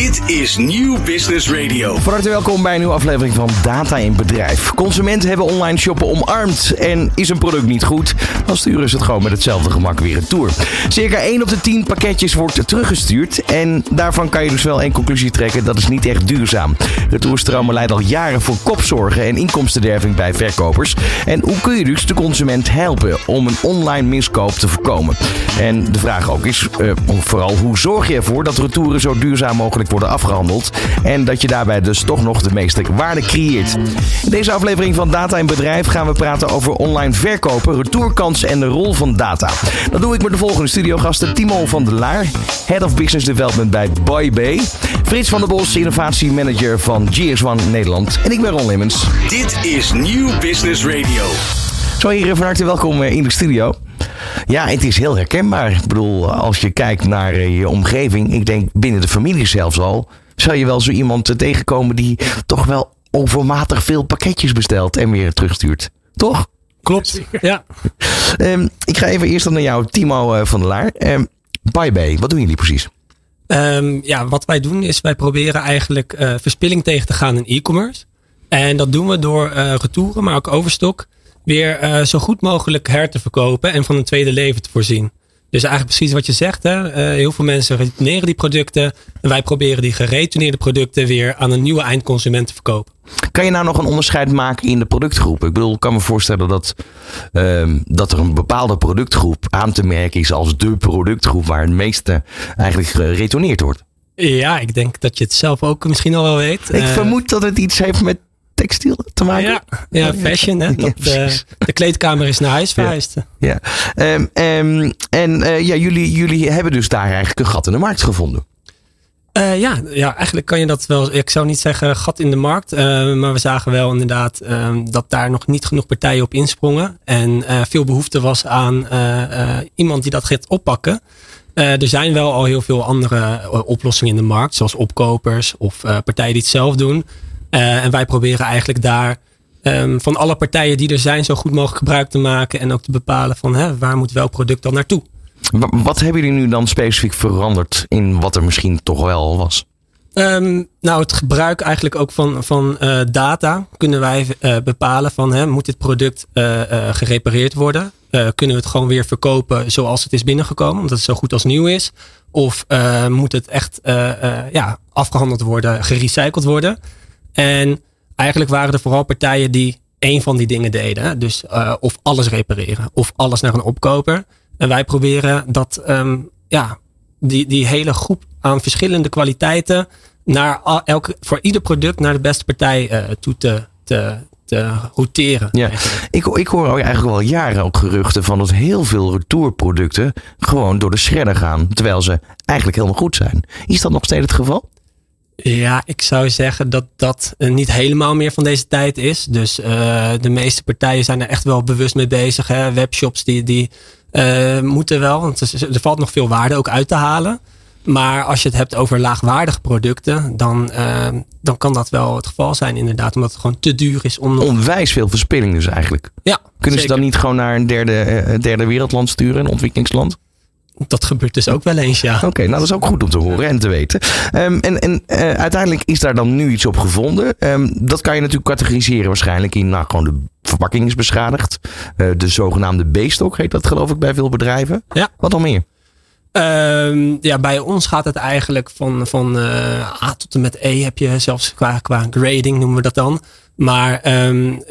Dit is Nieuw Business Radio. Van harte welkom bij een nieuwe aflevering van Data in Bedrijf. Consumenten hebben online shoppen omarmd. En is een product niet goed, dan sturen ze het gewoon met hetzelfde gemak weer retour. Circa 1 op de 10 pakketjes wordt teruggestuurd. En daarvan kan je dus wel één conclusie trekken: dat is niet echt duurzaam. Retourstromen leiden al jaren voor kopzorgen en inkomstenderving bij verkopers. En hoe kun je dus de consument helpen om een online miskoop te voorkomen? En de vraag ook is uh, vooral hoe zorg je ervoor dat retouren zo duurzaam mogelijk worden afgehandeld. En dat je daarbij dus toch nog de meeste waarde creëert. In deze aflevering van Data in Bedrijf gaan we praten over online verkopen, retourkansen en de rol van data. Dat doe ik met de volgende studiogasten. Timo van der Laar, Head of Business Development bij Boy Frits van der Bos, innovatiemanager van GS1 Nederland. En ik ben Ron Limmens. Dit is Nieuw Business Radio. Zo heren, van harte welkom eh, in de studio. Ja, het is heel herkenbaar. Ik bedoel, als je kijkt naar eh, je omgeving, ik denk binnen de familie zelfs al, zou je wel zo iemand tegenkomen die toch wel overmatig veel pakketjes bestelt en weer terugstuurt. Toch? Klopt, ja. um, ik ga even eerst naar jou, Timo eh, van der Laar. Um, Bye wat doen jullie precies? Um, ja, wat wij doen is wij proberen eigenlijk uh, verspilling tegen te gaan in e-commerce. En dat doen we door uh, retouren, maar ook overstok weer uh, zo goed mogelijk her te verkopen en van een tweede leven te voorzien. Dus eigenlijk precies wat je zegt. Hè? Uh, heel veel mensen retourneren die producten. En wij proberen die geretourneerde producten weer aan een nieuwe eindconsument te verkopen. Kan je nou nog een onderscheid maken in de productgroep? Ik bedoel, ik kan me voorstellen dat, uh, dat er een bepaalde productgroep aan te merken is als de productgroep waar het meeste eigenlijk geretourneerd wordt. Ja, ik denk dat je het zelf ook misschien al wel weet. Ik uh, vermoed dat het iets heeft met textiel te maken. Ja, ja fashion. Hè? Dat, ja, de, de, kleedkamer is naar huis verhuisd. Ja. ja. Um, um, en uh, ja, jullie, jullie hebben dus daar eigenlijk een gat in de markt gevonden. Uh, ja, ja, eigenlijk kan je dat wel. Ik zou niet zeggen gat in de markt. Uh, maar we zagen wel inderdaad uh, dat daar nog niet genoeg partijen op insprongen. En veel behoefte was aan iemand die dat gaat oppakken. er zijn wel al heel veel andere oplossingen in de markt. Zoals opkopers of partijen die het zelf doen. Uh, en wij proberen eigenlijk daar um, van alle partijen die er zijn zo goed mogelijk gebruik te maken. En ook te bepalen van hè, waar moet welk product dan naartoe. Wat hebben jullie nu dan specifiek veranderd in wat er misschien toch wel was? Um, nou, het gebruik eigenlijk ook van, van uh, data kunnen wij uh, bepalen van hè, moet dit product uh, gerepareerd worden? kunnen we het gewoon weer verkopen zoals het is binnengekomen, omdat het zo goed als nieuw is? Of moet het echt ja, afgehandeld worden, gerecycled worden? En eigenlijk waren er vooral partijen die één van die dingen deden. Dus uh, of alles repareren of alles naar een opkoper. En wij proberen dat, um, ja, die, die hele groep aan verschillende kwaliteiten naar elke, voor ieder product naar de beste partij uh, toe te, te, te routeren. Ja. Ik, ik hoor eigenlijk wel jaren ook geruchten van dat heel veel retourproducten gewoon door de shredder gaan. Terwijl ze eigenlijk helemaal goed zijn. Is dat nog steeds het geval? Ja, ik zou zeggen dat dat eh, niet helemaal meer van deze tijd is. Dus uh, de meeste partijen zijn er echt wel bewust mee bezig. Hè? Webshops die, die uh, moeten wel, want er, valt nog veel waarde ook uit te halen. Maar als je het hebt over laagwaardige producten, dan, uh, dan kan dat wel het geval zijn inderdaad. Omdat het gewoon te duur is om... Onwijs veel verspilling dus eigenlijk. Ja, Kunnen zeker. ze dan niet gewoon naar een derde, derde wereldland sturen, een ontwikkelingsland? Dat gebeurt dus ook wel eens, ja. Oké, okay, nou dat is ook goed om te horen en te weten. Um, en en uh, uiteindelijk is daar dan nu iets op gevonden. Um, dat kan je natuurlijk categoriseren waarschijnlijk in, nou gewoon de verpakking is beschadigd. Uh, de zogenaamde B-stok heet dat geloof ik bij veel bedrijven. Ja. Wat dan meer? Um, ja, bij ons gaat het eigenlijk van, van uh, A tot en met E heb je zelfs qua, qua grading noemen we dat dan. Maar um,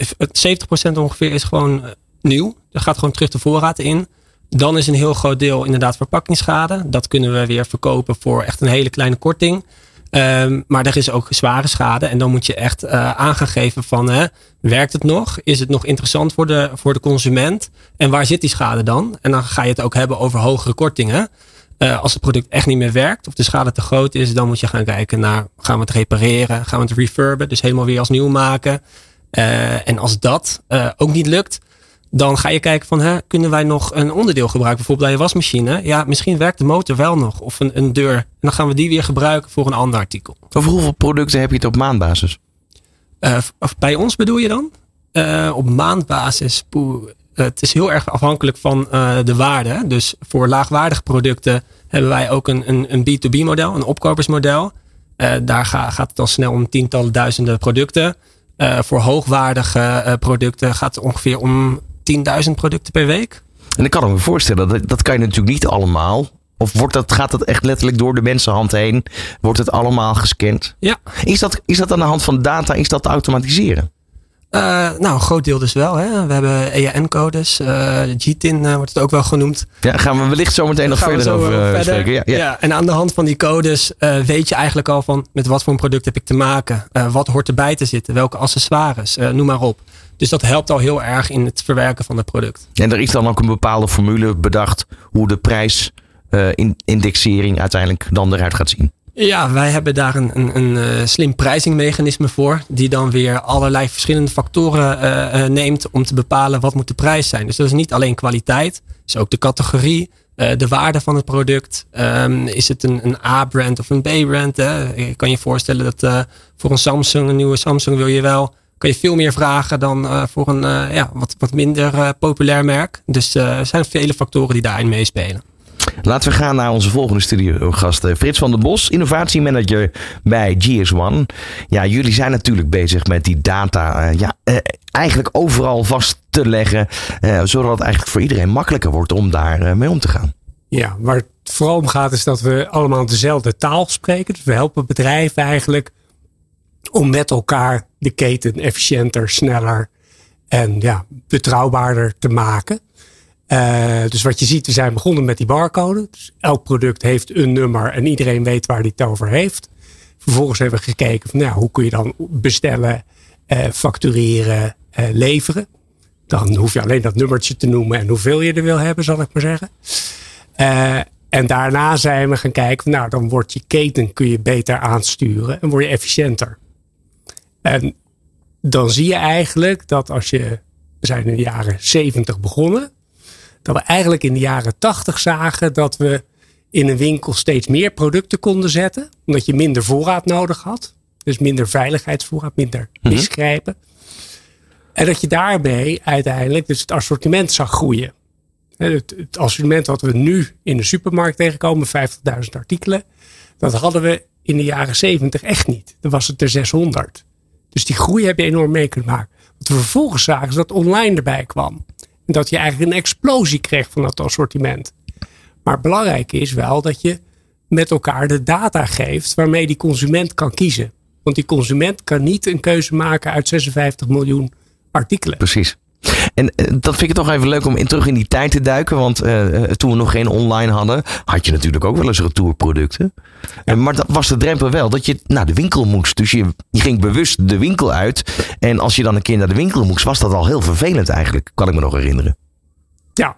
70% ongeveer is gewoon nieuw. Dat gaat gewoon terug de voorraad in. Dan is een heel groot deel inderdaad verpakkingsschade. Dat kunnen we weer verkopen voor echt een hele kleine korting. Um, maar er is ook zware schade. En dan moet je echt uh, van, hè, werkt het nog? Is het nog interessant voor de, voor de consument? En waar zit die schade dan? En dan ga je het ook hebben over hogere kortingen. Uh, als het product echt niet meer werkt of de schade te groot is, dan moet je gaan kijken naar, gaan we het repareren? Gaan we het refurben? Dus helemaal weer als nieuw maken. Uh, en als dat ook niet lukt, dan ga je kijken van, hè, kunnen wij nog een onderdeel gebruiken? Bijvoorbeeld bij je wasmachine. Ja, misschien werkt de motor wel nog. Of een, een deur. En dan gaan we die weer gebruiken voor een ander artikel. Over hoeveel producten heb je het op maandbasis? Uh, of bij ons bedoel je dan? Uh, op maandbasis. Poeh, het is heel erg afhankelijk van uh, de waarde. Dus voor laagwaardige producten hebben wij ook een, een, een B2B model, een opkopersmodel. daar gaat het al snel om tientallen duizenden producten. voor hoogwaardige producten gaat het ongeveer om 10.000 producten per week. En ik kan me voorstellen, dat, dat kan je natuurlijk niet allemaal. Of wordt dat, gaat dat echt letterlijk door de mensenhand heen? Wordt het allemaal gescand? Ja. Is dat, is dat aan de hand van data? Is dat te automatiseren? Uh, nou, een groot deel dus wel. Hè. We hebben EAN-codes. Uh, GTIN uh, wordt het ook wel genoemd. Ja, gaan we wellicht zo meteen nog verder over verder. spreken. Ja, ja. ja, en aan de hand van die codes weet je eigenlijk al van met wat voor een product heb ik te maken. wat hoort erbij te zitten? Welke accessoires? noem maar op. Dus dat helpt al heel erg in het verwerken van het product. En er is dan ook een bepaalde formule bedacht hoe de prijsindexering uiteindelijk dan eruit gaat zien. Ja, wij hebben daar een, een, een uh, slim prijzingmechanisme voor. Die dan weer allerlei verschillende factoren uh, uh, neemt om te bepalen wat moet de prijs zijn. Dus dat is niet alleen kwaliteit. is ook de categorie, de waarde van het product. Um, is het een, een A-brand of een B-brand? Je kan je voorstellen dat voor een Samsung, een nieuwe Samsung wil je wel... Kan je veel meer vragen dan voor een ja, wat, wat minder populair merk. Dus er zijn vele factoren die daarin meespelen. Laten we gaan naar onze volgende studiogast. Eh, Frits van der Bos, innovatiemanager bij GS1. Ja, jullie zijn natuurlijk bezig met die data ja, eigenlijk overal vast te leggen. zodat het eigenlijk voor iedereen makkelijker wordt om daar mee om te gaan. Ja, waar het vooral om gaat is dat we allemaal dezelfde taal spreken. Dus we helpen bedrijven eigenlijk om met elkaar de keten efficiënter, sneller en ja, betrouwbaarder te maken. Uh, dus wat je ziet, we zijn begonnen met die barcode. Dus elk product heeft een nummer en iedereen weet waar die het over heeft. Vervolgens hebben we gekeken van nou, hoe kun je dan bestellen, uh, factureren, uh, leveren. Dan hoef je alleen dat nummertje te noemen en hoeveel je er wil hebben, zal ik maar zeggen. en daarna zijn we gaan kijken, nou dan wordt je keten kun je beter aansturen en word je efficiënter. En dan zie je eigenlijk dat als je, we zijn in de jaren 70 begonnen dat we eigenlijk in de jaren tachtig zagen dat we in een winkel steeds meer producten konden zetten. Omdat je minder voorraad nodig had. Dus minder veiligheidsvoorraad, minder mhm. misgrijpen. En dat je daarbij uiteindelijk dus het assortiment zag groeien. Het, het assortiment wat we nu in de supermarkt tegenkomen, 50.000 artikelen. Dat hadden we in de jaren 70 echt niet. Dan was het er 600. Dus die groei heb je enorm mee kunnen maken. Wat we vervolgens zagen is dat online erbij kwam dat je eigenlijk een explosie kreeg van dat assortiment. Maar belangrijk is wel dat je met elkaar de data geeft waarmee die consument kan kiezen. Want die consument kan niet een keuze maken uit 56 miljoen artikelen. Precies. En eh, dat vind ik toch even leuk om in, terug in die tijd te duiken. Want uh, toen we nog geen online hadden, had je natuurlijk ook wel eens retourproducten. Ja. maar dat was de drempel wel dat je naar de winkel moest. Dus je, je ging bewust de winkel uit. En als je dan een keer naar de winkel moest, was dat al heel vervelend eigenlijk. Kan ik me nog herinneren. Ja,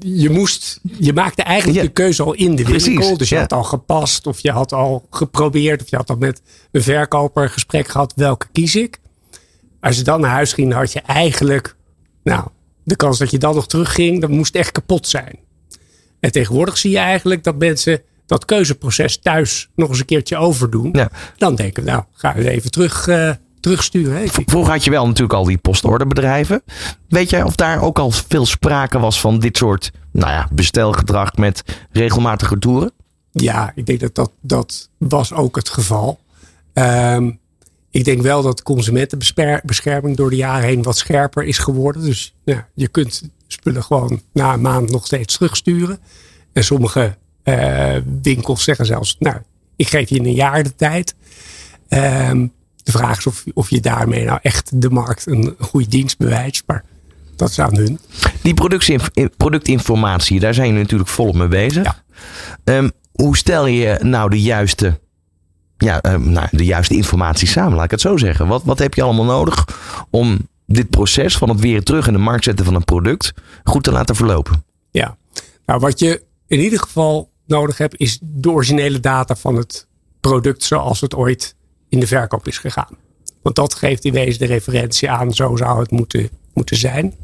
je moest, je maakte eigenlijk de keuze al in de winkel. Precies, dus je had al gepast, of je had al geprobeerd, of je had al met een verkoper een gesprek gehad. Welke kies ik? Als je dan naar huis ging, had je eigenlijk nou, de kans dat je dan nog terugging, dat moest echt kapot zijn. En tegenwoordig zie je eigenlijk dat mensen dat keuzeproces thuis nog eens een keertje overdoen. Ja. Dan denken we, nou, ga we even terug, uh, terugsturen. Vroeger had je wel natuurlijk al die postorderbedrijven. Weet jij of daar ook al veel sprake was van dit soort nou ja, bestelgedrag met regelmatige toeren? Ja, ik denk dat dat, dat was ook het geval. Um, ik denk wel dat consumentenbescherming door de jaren heen wat scherper is geworden. Dus ja, je kunt spullen gewoon na een maand nog steeds terugsturen. En sommige uh, winkels zeggen zelfs, nou, ik geef je een jaar de tijd. Um, de vraag is of, of je daarmee nou echt de markt een goede dienst bewijst. Maar dat is aan hun. Die productinformatie, daar zijn jullie natuurlijk volop mee bezig. Ja. Um, hoe stel je nou de juiste ja, uh, nou, de juiste informatie samen, laat ik het zo zeggen. Wat, wat heb je allemaal nodig om dit proces van het weer terug in de markt zetten van een product goed te laten verlopen? Ja, nou wat je in ieder geval nodig hebt is de originele data van het product zoals het ooit in de verkoop is gegaan. Want dat geeft in wezen de referentie aan, zo zou het moeten, moeten zijn.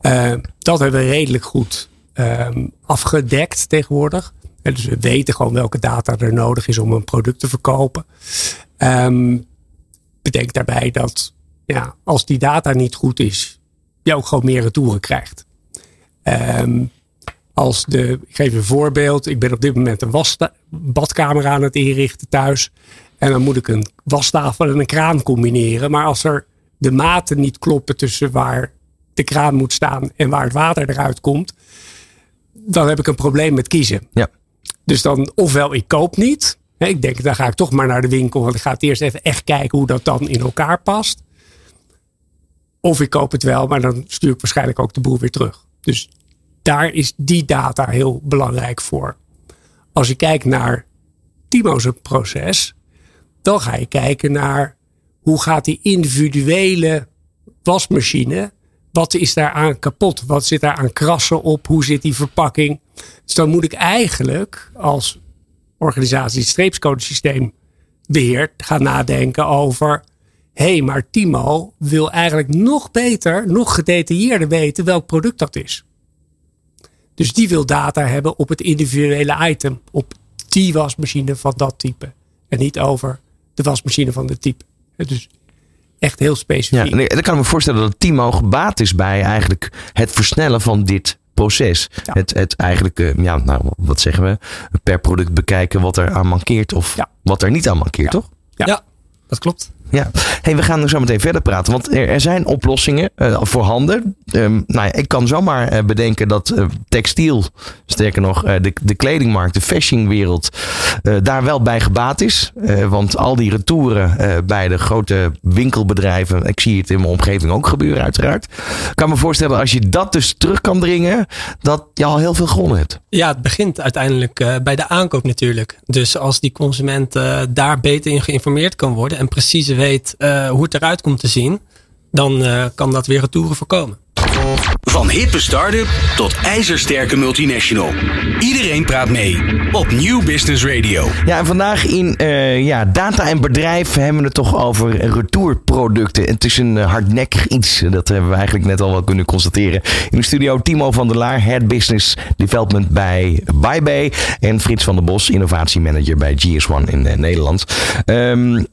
Uh, dat hebben we redelijk goed um, afgedekt tegenwoordig dus we weten gewoon welke data er nodig is om een product te verkopen. Um, bedenk daarbij dat ja, als die data niet goed is, je ook gewoon meer retouren krijgt. Um, als de, ik geef een voorbeeld. Ik ben op dit moment een badkamer aan het inrichten thuis. En dan moet ik een wastafel en een kraan combineren. Maar als er de maten niet kloppen tussen waar de kraan moet staan en waar het water eruit komt, dan heb ik een probleem met kiezen. Ja. Dus dan ofwel ik koop niet. Ik denk, dan ga ik toch maar naar de winkel. Want ik ga het eerst even echt kijken hoe dat dan in elkaar past. Of ik koop het wel, maar dan stuur ik waarschijnlijk ook de boel weer terug. Dus daar is die data heel belangrijk voor. Als je kijkt naar Timo's proces, dan ga je kijken naar hoe gaat die individuele wasmachine, wat is daar aan kapot? Wat zit daar aan krassen op? Hoe zit die verpakking? Dus dan moet ik eigenlijk als organisatie streepscodesysteem beheert gaan nadenken over. Hé, hey, maar Timo wil eigenlijk nog beter, nog gedetailleerder weten welk product dat is. Dus die wil data hebben op het individuele item, op die wasmachine van dat type. En niet over de wasmachine van dit type. Dus echt heel Ja, specifiek. en dan kan ik me voorstellen dat Timo gebaat is bij eigenlijk het versnellen van dit proces. Ja. Het, het eigenlijk, eh, ja, nou, wat zeggen we, per product bekijken wat er aan mankeert of Ja. wat er niet aan mankeert, Ja. toch? Ja. Ja, dat klopt. Ja, hey, we gaan er zo meteen verder praten. Want er, zijn oplossingen eh, voorhanden. Ehm nou ja, ik kan zomaar eh, bedenken dat eh, textiel, sterker nog, de, de kledingmarkt, de fashionwereld, daar wel bij gebaat is. Want al die retouren bij de grote winkelbedrijven, ik zie het in mijn omgeving ook gebeuren, uiteraard. Ik kan me voorstellen, als je dat dus terug kan dringen, dat je al heel veel gewonnen hebt. Ja, het begint uiteindelijk bij de aankoop natuurlijk. Dus als die consument daar beter in geïnformeerd kan worden en precies weet eh, hoe het eruit komt te zien, dan eh, kan dat weer retouren voorkomen. Van hippe start-up tot ijzersterke multinational. Iedereen praat mee op Nieuw Business Radio. Ja, en vandaag in eh, ja, Data en Bedrijf hebben we het toch over retourproducten. Het is een hardnekkig iets. Dat hebben we eigenlijk net al wel kunnen constateren. In de studio Timo van der Laar, Head Business Development bij BuyBay. En Frits van der Bos, innovatiemanager bij GS1 in Nederland. Ehm,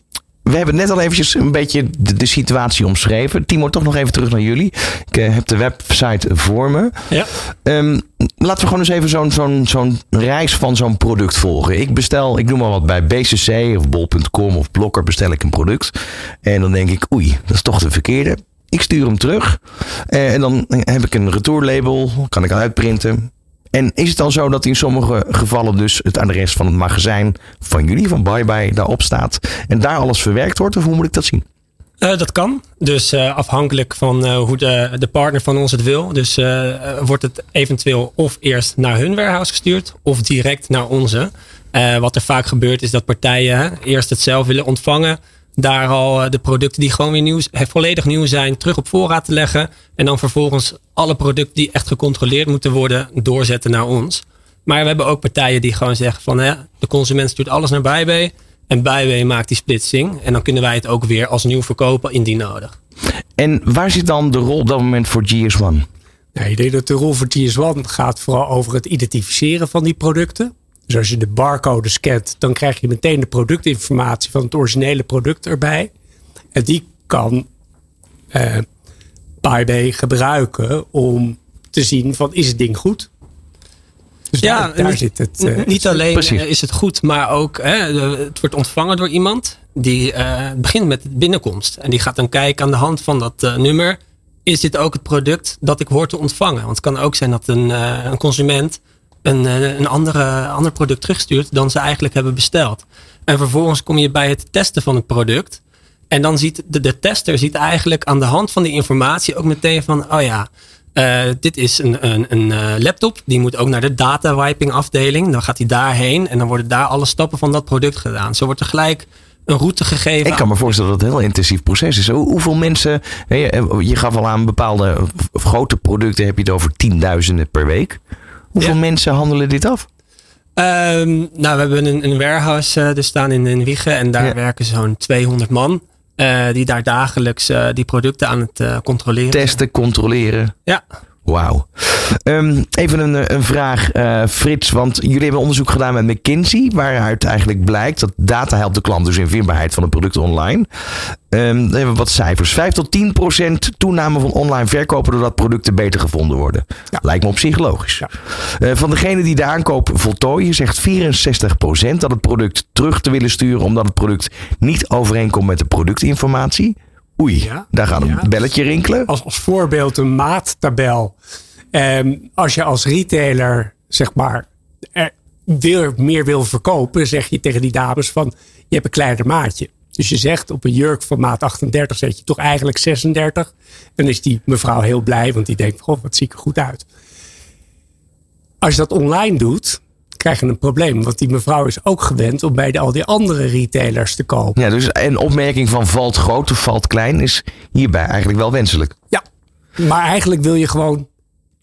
we hebben net al eventjes een beetje de, de situatie omschreven. Timo, toch nog even terug naar jullie. Ik eh, heb de website voor me. Ja. Ehm, laten we gewoon eens even zo'n zo'n zo'n reis van zo'n product volgen. Ik bestel, ik noem maar wat, bij BCC of bol.com of Blokker bestel ik een product. En dan denk ik, oei, dat is toch de verkeerde. Ik stuur hem terug. Eh, en dan heb ik een retourlabel, kan ik uitprinten. En is het dan zo dat in sommige gevallen dus het adres van het magazijn van jullie, van Bye Bye, daarop staat. En daar alles verwerkt wordt? Of hoe moet ik dat zien? Eh, dat kan. Dus eh, afhankelijk van eh, hoe de, de partner van ons het wil. Dus wordt het eventueel of eerst naar hun warehouse gestuurd of direct naar onze. Wat er vaak gebeurt is dat partijen eerst het zelf willen ontvangen. Daar al eh, de producten die gewoon weer nieuw, eh, volledig nieuw zijn, terug op voorraad te leggen. En dan vervolgens alle producten die echt gecontroleerd moeten worden, doorzetten naar ons. Maar we hebben ook partijen die gewoon zeggen van hè, de consument stuurt alles naar BuyBay. En BuyBay maakt die splitsing. En dan kunnen wij het ook weer als nieuw verkopen indien nodig. En waar zit dan de rol op dat moment voor GS1? Nee, ik denk dat de rol voor GS1 gaat vooral over het identificeren van die producten. Dus als je de barcode scant, dan krijg je meteen de productinformatie van het originele product erbij. En die kan eh gebruiken om te zien van is het ding goed? Dus daar, daar niet, zit het. eh, niet alleen precies. eh, is het goed, maar ook hè, het wordt ontvangen door iemand die eh, begint met de binnenkomst. En die gaat dan kijken aan de hand van dat nummer. Is dit ook het product dat ik hoor te ontvangen? Want het kan ook zijn dat een, een consument een, eh, een andere, ander product terugstuurt dan ze eigenlijk hebben besteld. En vervolgens kom je bij het testen van het product. En dan ziet de, de tester ziet eigenlijk aan de hand van die informatie ook meteen van, oh ja, eh, dit is een, een, een eh, laptop. Die moet ook naar de data wiping afdeling. Dan gaat hij daarheen en dan worden daar alle stappen van dat product gedaan. Zo wordt er gelijk een route gegeven. Ik kan me voorstellen dat het een heel intensief proces is. Hoe- Hoeveel mensen, je, je gaf al aan bepaalde grote producten, heb je het over tienduizenden per week. Hoeveel Ja. mensen handelen dit af? Ehm, nou, we hebben een, een warehouse eh, dus staan in, in Wiegen. En daar Ja. werken zo'n 200 man. eh, die daar dagelijks eh, die producten aan het controleren. Testen, controleren. Ja, Wauw. Ehm, even een, een vraag, eh, Frits. Want jullie hebben onderzoek gedaan met McKinsey. Waaruit eigenlijk blijkt dat data helpt de klant dus in vindbaarheid van een product online. Ehm, dan hebben we wat cijfers. 5 tot 10 procent toename van online verkopen doordat producten beter gevonden worden. Ja. Lijkt me op zich logisch. Ja. Eh, van degene die de aankoop voltooien zegt 64 procent dat het product terug te willen sturen omdat het product niet overeenkomt met de productinformatie. Oei, Ja. daar gaat een Ja. belletje rinkelen. Als, als voorbeeld een maattabel. Ehm, als je als retailer zeg maar er meer wil verkopen, zeg je tegen die dames van je hebt een kleiner maatje. Dus je zegt op een jurk van maat 38 zet je toch eigenlijk 36. Dan is die mevrouw heel blij, want die denkt, goh, wat zie ik er goed uit. Als je dat online doet, krijg je een probleem. Want die mevrouw is ook gewend om bij de, al die andere retailers te kopen. Ja, dus een opmerking van valt groot of valt klein is hierbij eigenlijk wel wenselijk. Ja, maar eigenlijk wil je gewoon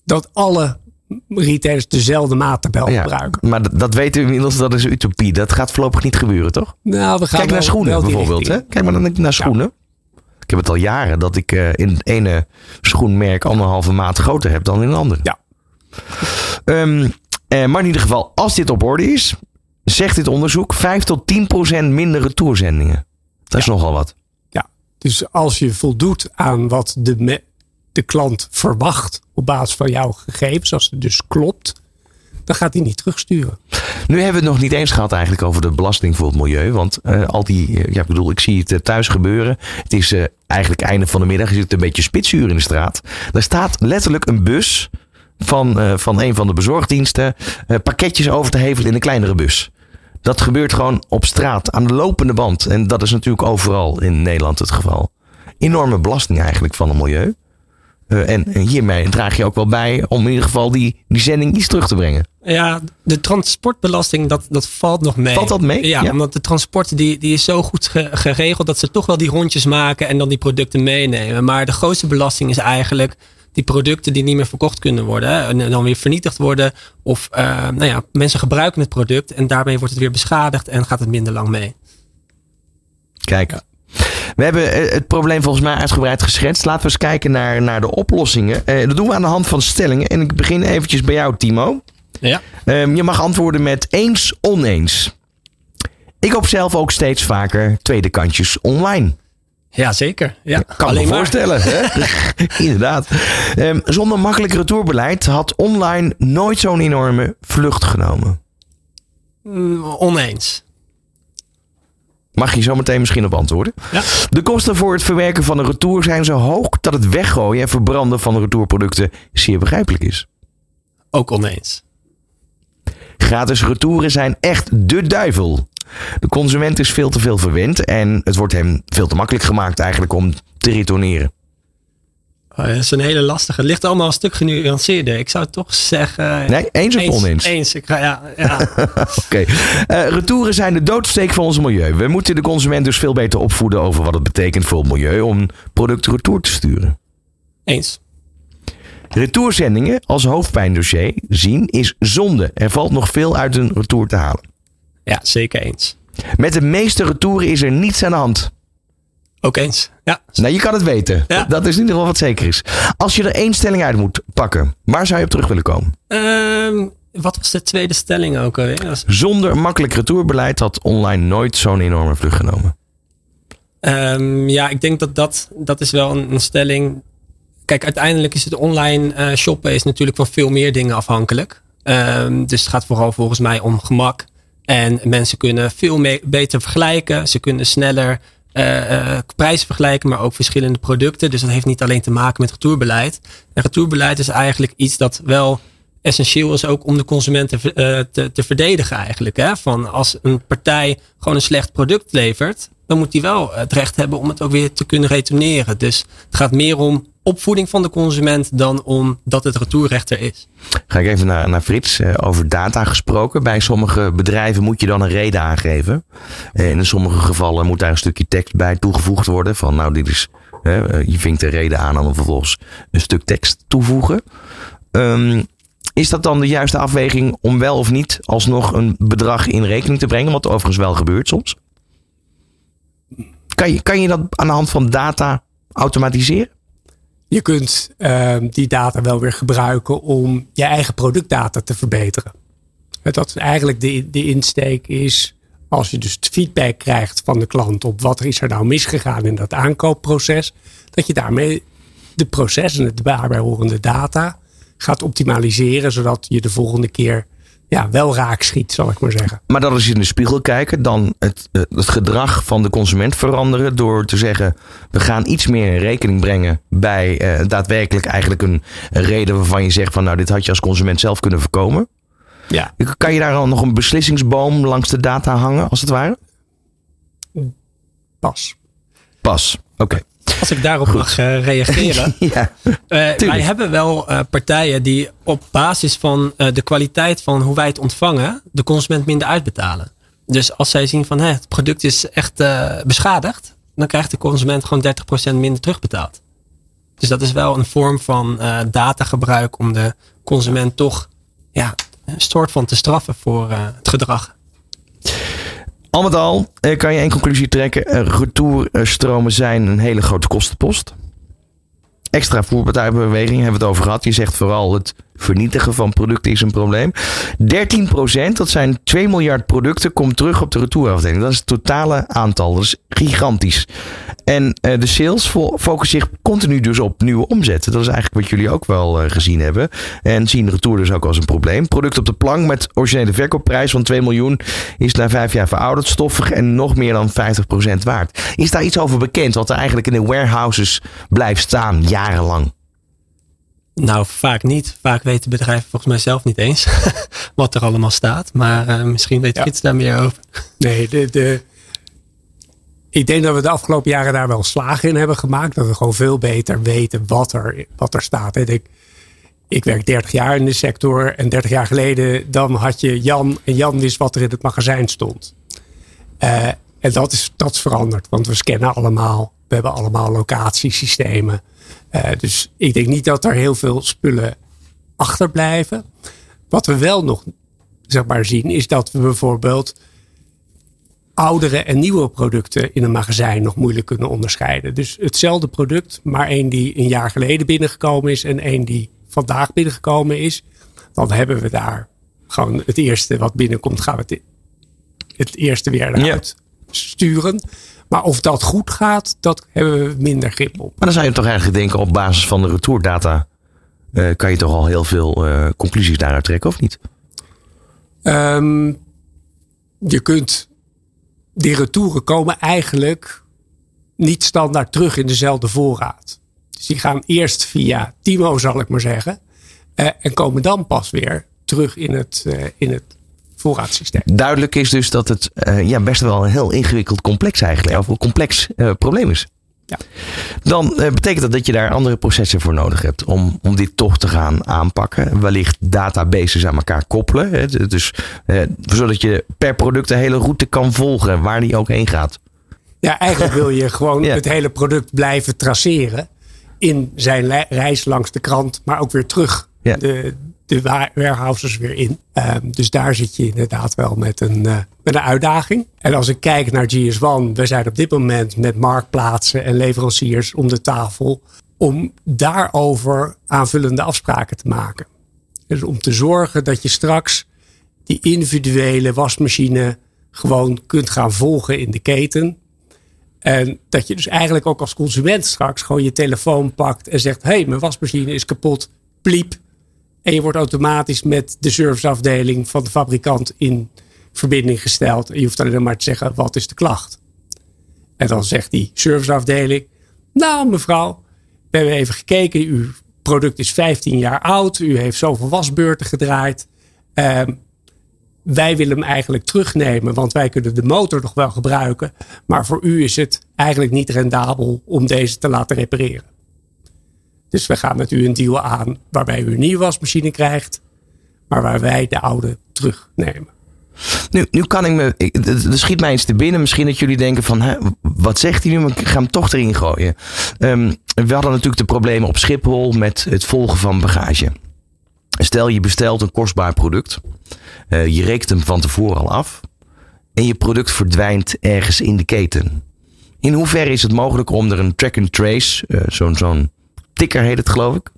dat alle retailers dezelfde maattabel Ja, gebruiken. maar dat, dat weten we inmiddels, dat is utopie. Dat gaat voorlopig niet gebeuren, toch? Nou, we gaan Kijk naar schoenen bijvoorbeeld. Hè? Kijk maar dan naar schoenen. Ik heb het al jaren dat ik eh, in het ene schoenmerk anderhalve maat groter heb dan in een ander. Ja. Ehm, eh, maar in ieder geval, als dit op orde is, zegt dit onderzoek 5 tot 10 procent minder retourzendingen. Dat is nogal wat. Ja, dus als je voldoet aan wat de, de klant verwacht op basis van jouw gegevens, als het dus klopt, dan gaat hij niet terugsturen. Nu hebben we het nog niet eens gehad eigenlijk over de belasting voor het milieu. Want eh, al die, eh, ja, ik bedoel, ik zie het thuis gebeuren. Het is eigenlijk einde van de middag. Je zit een beetje spitsuur in de straat. Daar staat letterlijk een bus van, eh, van een van de bezorgdiensten. eh, pakketjes over te hevelen in een kleinere bus. Dat gebeurt gewoon op straat, aan de lopende band. En dat is natuurlijk overal in Nederland het geval. Enorme belasting eigenlijk van het milieu. Eh, en hiermee draag je ook wel bij om in ieder geval die, die zending iets terug te brengen. Ja, de transportbelasting, dat, dat valt nog mee. Valt dat mee? Ja, Ja. omdat de transport die, die is zo goed ge- geregeld dat ze toch wel die rondjes maken en dan die producten meenemen. Maar de grootste belasting is eigenlijk die producten die niet meer verkocht kunnen worden. Hè, en dan weer vernietigd worden. Of eh, nou ja, mensen gebruiken het product en daarmee wordt het weer beschadigd en gaat het minder lang mee. Kijk. We hebben eh, het probleem volgens mij uitgebreid geschetst. Laten we eens kijken naar, naar de oplossingen. Eh, dat doen we aan de hand van stellingen. En ik begin eventjes bij jou, Timo. Ja. Ehm, je mag antwoorden met eens, oneens. Ik koop zelf ook steeds vaker tweede kantjes online. Ja, zeker. Ja, Kan Alleen me voorstellen. Hè? Inderdaad. Ehm, zonder makkelijk retourbeleid had online nooit zo'n enorme vlucht genomen. Mm, Oneens. Mag je zo meteen misschien op antwoorden? Ja. De kosten voor het verwerken van een retour zijn zo hoog dat het weggooien en verbranden van de retourproducten zeer begrijpelijk is. Ook oneens. Gratis retouren zijn echt de duivel. De consument is veel te veel verwend en het wordt hem veel te makkelijk gemaakt eigenlijk om te retourneren. Oh, dat is een hele lastige. Het ligt allemaal een stuk genuanceerder. Ik zou toch zeggen... Nee, eens of oneens? Eens. Ik ga, ja, ja. Oké. Eh, retouren zijn de doodsteek van ons milieu. We moeten de consument dus veel beter opvoeden over wat het betekent voor het milieu om een product retour te sturen. eens. Retourzendingen als hoofdpijndossier zien is zonde. Er valt nog veel uit een retour te halen. Ja, zeker eens. Met de meeste retouren is er niets aan de hand. Ook eens. Ja. Nou, je kan het weten. Ja. Dat is in ieder geval wat zeker is. Als je er één stelling uit moet pakken, waar zou je op terug willen komen? Ehm, wat was de tweede stelling ook alweer? Zonder makkelijk retourbeleid had online nooit zo'n enorme vlucht genomen. Ehm, ja, ik denk dat dat, dat is wel een, een stelling. Kijk, uiteindelijk is het online eh, shoppen is natuurlijk van veel meer dingen afhankelijk. Ehm, dus het gaat vooral volgens mij om gemak. En mensen kunnen veel beter vergelijken. Ze kunnen sneller eh, eh, prijzen vergelijken, maar ook verschillende producten. Dus dat heeft niet alleen te maken met retourbeleid. En retourbeleid is eigenlijk iets dat wel essentieel is ook om de consument te, ver- eh, te, te verdedigen eigenlijk. Hè? Van als een partij gewoon een slecht product levert, dan moet die wel het recht hebben om het ook weer te kunnen retourneren. Dus het gaat meer om opvoeding van de consument dan om dat het retourrecht er is. Ga ik even naar, naar Frits. Eh, over data gesproken. Bij sommige bedrijven moet je dan een reden aangeven. Eh, in sommige gevallen moet daar een stukje tekst bij toegevoegd worden. Van nou, dit is. eh, je vinkt de reden aan en dan vervolgens een stuk tekst toevoegen. Ehm, is dat dan de juiste afweging om wel of niet alsnog een bedrag in rekening te brengen? Wat overigens wel gebeurt soms. Kan je, kan je dat aan de hand van data automatiseren? Je kunt ehm, die data wel weer gebruiken om je eigen productdata te verbeteren. Dat is eigenlijk de, de insteek is, als je dus feedback krijgt van de klant op wat is er nou misgegaan in dat aankoopproces, dat je daarmee de processen en het daarbij horende data gaat optimaliseren, zodat je de volgende keer ja, wel raak schiet, zal ik maar zeggen. Maar dat is in de spiegel kijken, dan het, het gedrag van de consument veranderen door te zeggen, we gaan iets meer in rekening brengen bij eh, daadwerkelijk eigenlijk een, een reden waarvan je zegt van nou dit had je als consument zelf kunnen voorkomen. Ja. Kan je daar al nog een beslissingsboom langs de data hangen, als het ware? Pas. Pas, oké. Als ik daarop mag uh, reageren. ja, uh, wij hebben wel uh, partijen die op basis van de kwaliteit van hoe wij het ontvangen, de consument minder uitbetalen. Dus als zij zien van het product is echt beschadigd, dan krijgt de consument gewoon 30% minder terugbetaald. Dus dat is wel een vorm van datagebruik om de consument toch ja, een soort van te straffen voor het gedrag. Al met al kan je één conclusie trekken. Retourstromen zijn een hele grote kostenpost. Extra voerpartijbeweging hebben we het over gehad. Je zegt vooral het vernietigen van producten is een probleem. 13% dat zijn 2 miljard producten, komt terug op de retourafdeling. Dat is het totale aantal. Dat is gigantisch. En uh, de sales focussen zich continu dus op nieuwe omzetten. Dat is eigenlijk wat jullie ook wel uh, gezien hebben. En zien retour dus ook als een probleem. Product op de plank met originele verkoopprijs van 2 miljoen is na vijf jaar verouderd, stoffig en nog meer dan 50% waard. Is daar iets over bekend wat er eigenlijk in de warehouses blijft staan jarenlang? Nou, vaak niet. Vaak weten bedrijven volgens mij zelf niet eens wat er allemaal staat. Maar uh, misschien weet ja. Frits daar meer over. Nee, de, de, ik denk dat we de afgelopen jaren daar wel slagen in hebben gemaakt. Dat we gewoon veel beter weten wat er, wat er staat. Ik, ik werk 30 jaar in de sector. En 30 jaar geleden dan had je Jan. En Jan wist wat er in het magazijn stond. Uh, en dat is, dat is veranderd. Want we scannen allemaal. We hebben allemaal locatiesystemen. Uh, dus ik denk niet dat er heel veel spullen achterblijven. Wat we wel nog zeg maar, zien is dat we bijvoorbeeld oudere en nieuwe producten in een magazijn nog moeilijk kunnen onderscheiden. Dus hetzelfde product, maar één die een jaar geleden binnengekomen is en één die vandaag binnengekomen is. Dan hebben we daar gewoon het eerste wat binnenkomt, gaan we het, het eerste weer eruit ja. sturen. Maar of dat goed gaat, dat hebben we minder grip op. Maar dan zou je toch eigenlijk denken op basis van de retourdata uh, kan je toch al heel veel uh, conclusies daaruit trekken, of niet? Um, je kunt die retouren komen eigenlijk niet standaard terug in dezelfde voorraad. Dus die gaan eerst via Timo, zal ik maar zeggen. Uh, en komen dan pas weer terug in het, in het voorraadsysteem. Duidelijk is dus dat het uh, ja, best wel een heel ingewikkeld complex eigenlijk, of een complex probleem is. Ja. Dan betekent dat dat je daar andere processen voor nodig hebt om, om dit toch te gaan aanpakken. Wellicht databases aan elkaar koppelen. Hè, dus, zodat je per product de hele route kan volgen waar die ook heen gaat. Ja, eigenlijk wil je gewoon ja. het hele product blijven traceren in zijn reis langs de krant, maar ook weer terug ja. de, de warehouses weer in. Um, dus daar zit je inderdaad wel met een, uh, met een uitdaging. En als ik kijk naar GS1, we zijn op dit moment met marktplaatsen en leveranciers om de tafel om daarover aanvullende afspraken te maken. Dus om te zorgen dat je straks die individuele wasmachine gewoon kunt gaan volgen in de keten. En dat je dus eigenlijk ook als consument straks gewoon je telefoon pakt en zegt: Hé, hey, mijn wasmachine is kapot. Pliep. En je wordt automatisch met de serviceafdeling van de fabrikant in verbinding gesteld. En je hoeft alleen maar te zeggen: wat is de klacht? En dan zegt die serviceafdeling: Nou, mevrouw, we hebben even gekeken. Uw product is 15 jaar oud. U heeft zoveel wasbeurten gedraaid. Um, wij willen hem eigenlijk terugnemen, want wij kunnen de motor nog wel gebruiken. Maar voor u is het eigenlijk niet rendabel om deze te laten repareren. Dus we gaan met u een deal aan waarbij u een nieuwe wasmachine krijgt, maar waar wij de oude terugnemen. Nu, nu kan ik me. Er schiet mij iets te binnen. Misschien dat jullie denken van. Hè, wat zegt hij nu? Ik ga hem toch erin gooien. Um, we hadden natuurlijk de problemen op Schiphol met het volgen van bagage. Stel je bestelt een kostbaar product. Uh, je rekent hem van tevoren al af. En je product verdwijnt ergens in de keten. In hoeverre is het mogelijk om er een track and trace, uh, zo'n zo'n ticker heet het geloof ik.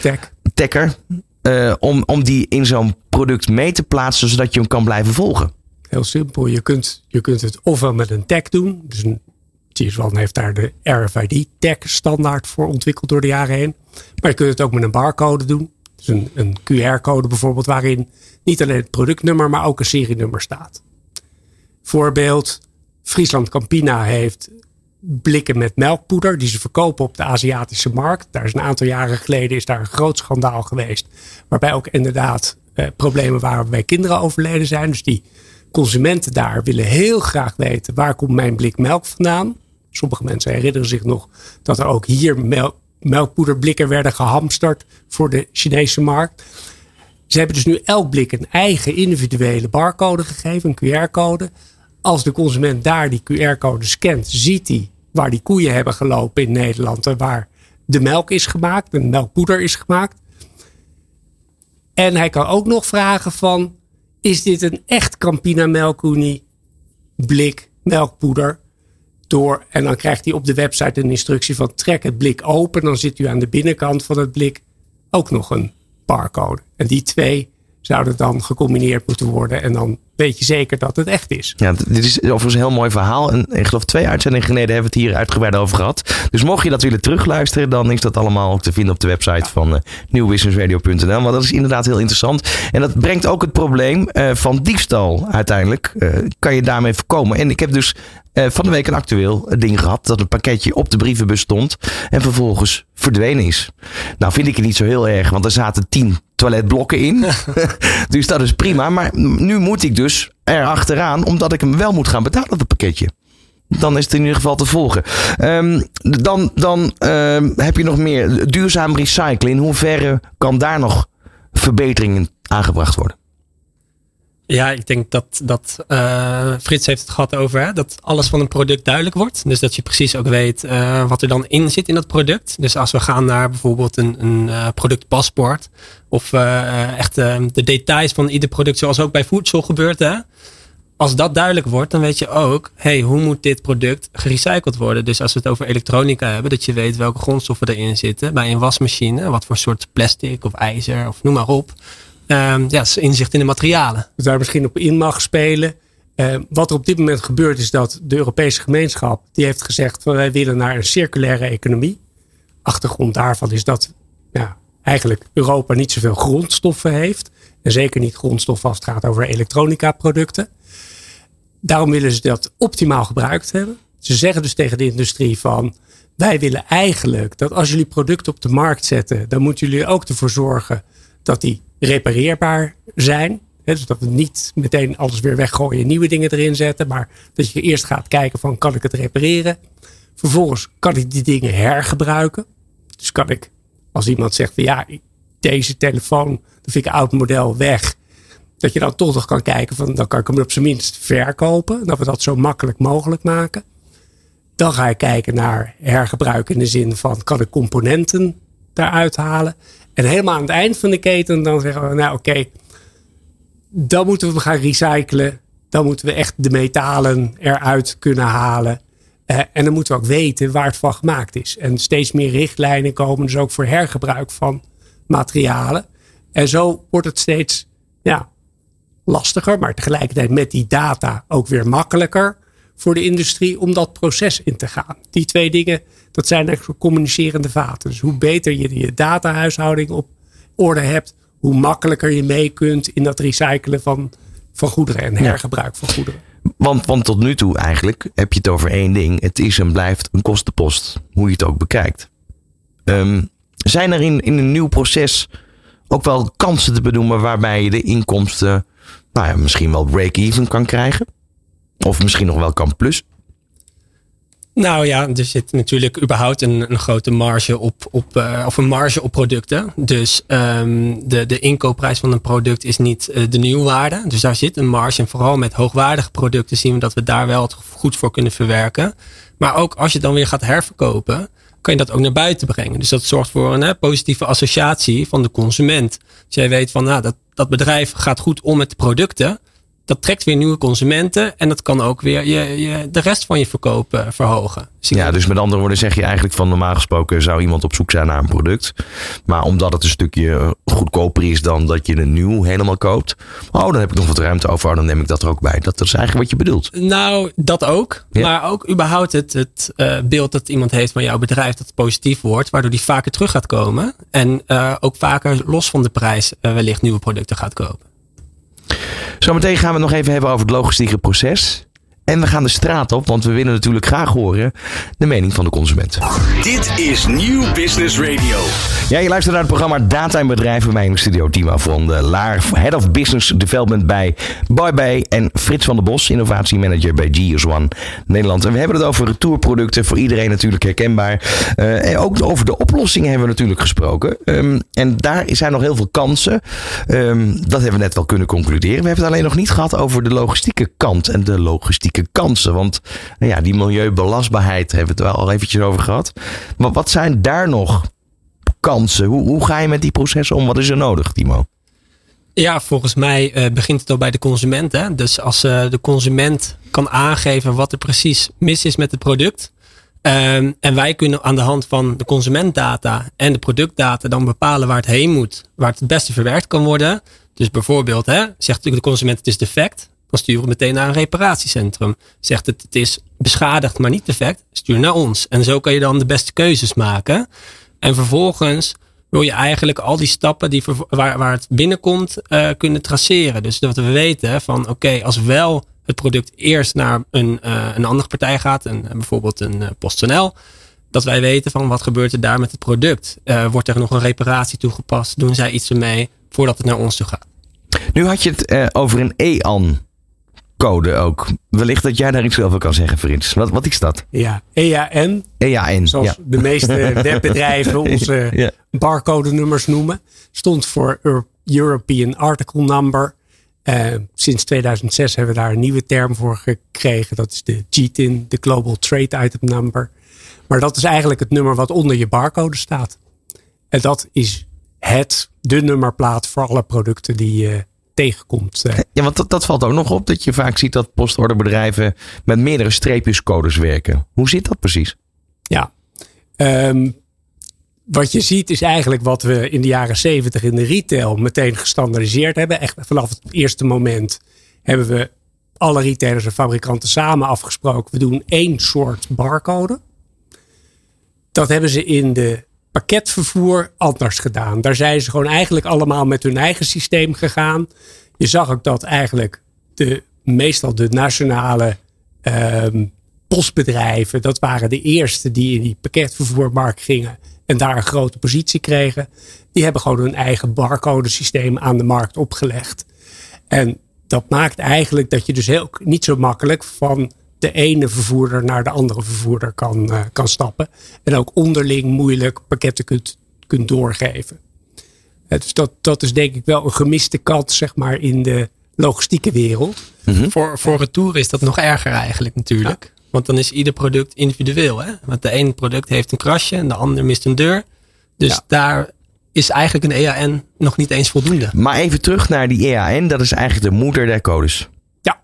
Tech. Tekker. Uh, om, om die in zo'n product mee te plaatsen, zodat je hem kan blijven volgen? Heel simpel. Je kunt, je kunt het ofwel met een tag doen. Dus een TS1 heeft daar de RFID-tag standaard voor ontwikkeld door de jaren heen. Maar je kunt het ook met een barcode doen. Dus een, een QR-code bijvoorbeeld, waarin niet alleen het productnummer, maar ook een serienummer staat. Voorbeeld, Friesland Campina heeft blikken met melkpoeder die ze verkopen op de Aziatische markt. Daar is een aantal jaren geleden is daar een groot schandaal geweest. Waarbij ook inderdaad eh, problemen waren waarbij kinderen overleden zijn. Dus die consumenten daar willen heel graag weten waar komt mijn blik melk vandaan. Sommige mensen herinneren zich nog dat er ook hier melk, melkpoederblikken werden gehamsterd voor de Chinese markt. Ze hebben dus nu elk blik een eigen individuele barcode gegeven, een QR-code. Als de consument daar die QR-code scant, ziet hij waar die koeien hebben gelopen in Nederland en waar de melk is gemaakt, de melkpoeder is gemaakt. En hij kan ook nog vragen van, is dit een echt Campina Melkunie blik melkpoeder? Door, en dan krijgt hij op de website een instructie van trek het blik open. Dan zit u aan de binnenkant van het blik ook nog een barcode. En die twee zouden dan gecombineerd moeten worden. En dan weet je zeker dat het echt is. Ja, dit is overigens een heel mooi verhaal. En ik geloof twee uitzendingen geleden hebben we het hier uitgebreid over gehad. Dus mocht je dat willen terugluisteren, dan is dat allemaal te vinden op de website van uh, nieuwbusinessradio.nl. Want dat is inderdaad heel interessant. En dat brengt ook het probleem uh, van diefstal uiteindelijk. Uh, kan je daarmee voorkomen. En ik heb dus uh, van de week een actueel ding gehad. Dat een pakketje op de brievenbus stond. En vervolgens verdwenen is. Nou vind ik het niet zo heel erg. Want er zaten tien toiletblokken in. dus dat is prima. Maar nu moet ik dus er achteraan. Omdat ik hem wel moet gaan betalen, dat pakketje. Dan is het in ieder geval te volgen. Um, dan dan um, heb je nog meer duurzaam recyclen. In hoeverre kan daar nog verbeteringen aangebracht worden? Ja, ik denk dat, dat uh, Frits heeft het gehad over hè, dat alles van een product duidelijk wordt. Dus dat je precies ook weet uh, wat er dan in zit in dat product. Dus als we gaan naar bijvoorbeeld een, een uh, productpaspoort. Of echt de details van ieder product, zoals ook bij voedsel gebeurt. Hè. Als dat duidelijk wordt, dan weet je ook, hey, hoe moet dit product gerecycled worden? Dus als we het over elektronica hebben, dat je weet welke grondstoffen erin zitten. Bij een wasmachine, wat voor soort plastic of ijzer of noem maar op ja, inzicht in de materialen. Dus daar misschien op in mag spelen. Uh, wat er op dit moment gebeurt is dat de Europese gemeenschap die heeft gezegd van wij willen naar een circulaire economie. Achtergrond daarvan is dat ja, eigenlijk Europa niet zoveel grondstoffen heeft. En zeker niet grondstoffen als het gaat over elektronica producten. Daarom willen ze dat optimaal gebruikt hebben. Ze zeggen dus tegen de industrie van wij willen eigenlijk dat als jullie producten op de markt zetten, dan moeten jullie ook ervoor zorgen dat die repareerbaar zijn. Dus dat we niet meteen alles weer weggooien en nieuwe dingen erin zetten. Maar dat je eerst gaat kijken van kan ik het repareren. Vervolgens kan ik die dingen hergebruiken. Dus kan ik, als iemand zegt van ja, deze telefoon, dat vind ik een oud model weg. Dat je dan toch nog kan kijken van dan kan ik hem op zijn minst verkopen. Dat we dat zo makkelijk mogelijk maken. Dan ga je kijken naar hergebruik in de zin van kan ik componenten daaruit halen. En helemaal aan het eind van de keten dan zeggen we, nou oké, dan moeten we gaan recyclen. Dan moeten we echt de metalen eruit kunnen halen. Uh, en dan moeten we ook weten waar het van gemaakt is. En steeds meer richtlijnen komen dus ook voor hergebruik van materialen. En zo wordt het steeds ja, lastiger, maar tegelijkertijd met die data ook weer makkelijker voor de industrie om dat proces in te gaan. Die twee dingen dat zijn eigenlijk communicerende vaten. Dus hoe beter je je datahuishouding op orde hebt, hoe makkelijker je mee kunt in dat recyclen van, van goederen en hergebruik van goederen. Want, want tot nu toe eigenlijk heb je het over één ding. Het is en blijft een kostenpost, hoe je het ook bekijkt. Um, zijn er in, in een nieuw proces ook wel kansen te benoemen waarbij je de inkomsten nou ja, misschien wel break-even kan krijgen? Of misschien nog wel kan plus? Nou ja, er zit natuurlijk überhaupt een, een grote marge op, op, uh, of een marge op producten. Dus um, de, de inkoopprijs van een product is niet uh, de nieuwwaarde. Dus daar zit een marge. En vooral met hoogwaardige producten zien we dat we daar wel goed voor kunnen verwerken. Maar ook als je dan weer gaat herverkopen, kan je dat ook naar buiten brengen. Dus dat zorgt voor een positieve associatie van de consument. Als jij weet van nou, dat, dat bedrijf gaat goed om met de producten dat trekt weer nieuwe consumenten. En dat kan ook weer je, je, de rest van je verkoop uh, verhogen. Dus ja, dus met andere woorden zeg je eigenlijk van normaal gesproken zou iemand op zoek zijn naar een product. Maar omdat het een stukje goedkoper is dan dat je een nieuw helemaal koopt. Oh, dan heb ik nog wat ruimte over. Oh, dan neem ik dat er ook bij. Dat is eigenlijk wat je bedoelt. Nou, dat ook. Maar ook überhaupt het, het uh, beeld dat iemand heeft van jouw bedrijf dat positief wordt. Waardoor die vaker terug gaat komen. En uh, ook vaker los van de prijs wellicht nieuwe producten gaat kopen. Zometeen gaan we het nog even hebben over het logistieke proces. En we gaan de straat op, want we willen natuurlijk graag horen de mening van de consument. Dit is Nieuw Business Radio. Ja, je luistert naar het programma Data en Bedrijven. Mijn studio Timo van de Laar, Head of Business Development bij Bye Bye. En Frits van der Bos, innovatiemanager bij GS1 Nederland. En we hebben het over retourproducten, voor iedereen natuurlijk herkenbaar. Uh, en ook over de oplossingen hebben we natuurlijk gesproken. Um, en daar zijn nog heel veel kansen. Um, dat hebben we net wel kunnen concluderen. We hebben het alleen nog niet gehad over de logistieke kant en de kansen. Want nou ja, die milieubelastbaarheid hebben we het wel al eventjes over gehad. Maar wat zijn daar nog kansen? Hoe, hoe ga je met die processen om? Wat is er nodig, Timo? Ja, volgens mij uh, begint het al bij de consument. Hè? Dus als uh, de consument kan aangeven wat er precies mis is met het product. Um, en wij kunnen aan de hand van de consumentdata en de productdata dan bepalen waar het heen moet. Waar het het beste verwerkt kan worden. Dus bijvoorbeeld, hè, zegt natuurlijk de consument het is defect dan sturen we meteen naar een reparatiecentrum. Zegt het, het is beschadigd, maar niet defect, stuur naar ons. En zo kan je dan de beste keuzes maken. En vervolgens wil je eigenlijk al die stappen die waar, waar het binnenkomt uh, kunnen traceren. Dus dat we weten van oké, als wel het product eerst naar een, uh, een andere partij gaat, en bijvoorbeeld een uh, PostNL, dat wij weten van wat gebeurt er daar met het product. wordt er nog een reparatie toegepast? Doen zij iets ermee voordat het naar ons toe gaat? Nu had je het over een EAN code ook. Wellicht dat jij daar iets over kan zeggen, Frits. Wat, wat is dat? Ja, EAN. EAN, Zoals ja. de meeste webbedrijven onze ja. barcode nummers noemen. Stond voor European Article Number. Uh, sinds 2006 hebben we daar een nieuwe term voor gekregen. Dat is de GTIN, de Global Trade Item Number. Maar dat is eigenlijk het nummer wat onder je barcode staat. En dat is het, de nummerplaat voor alle producten die je tegenkomt. Ja, want dat, dat valt ook nog op dat je vaak ziet dat postorderbedrijven met meerdere streepjescodes werken. Hoe zit dat precies? Ja, um, wat je ziet is eigenlijk wat we in de jaren zeventig in de retail meteen gestandardiseerd hebben. Echt vanaf het eerste moment hebben we alle retailers en fabrikanten samen afgesproken. We doen één soort barcode. Dat hebben ze in de pakketvervoer anders gedaan. Daar zijn ze gewoon eigenlijk allemaal met hun eigen systeem gegaan. Je zag ook dat eigenlijk de, meestal de nationale um, postbedrijven, dat waren de eerste die in die pakketvervoermarkt gingen en daar een grote positie kregen. Die hebben gewoon hun eigen barcode systeem aan de markt opgelegd. En dat maakt eigenlijk dat je dus heel, niet zo makkelijk van de ene vervoerder naar de andere vervoerder kan, uh, kan stappen. En ook onderling moeilijk pakketten kunt, kunt doorgeven. Uh, dus dat, dat is denk ik wel een gemiste kans zeg maar, in de logistieke wereld. Mm -hmm. Voor, voor retour is dat nog erger eigenlijk natuurlijk. Ja. Want dan is ieder product individueel. Hè? Want de ene product heeft een krasje en de ander mist een deur. Dus ja. daar is eigenlijk een EAN nog niet eens voldoende. Maar even terug naar die EAN. Dat is eigenlijk de moeder der codes. Ja.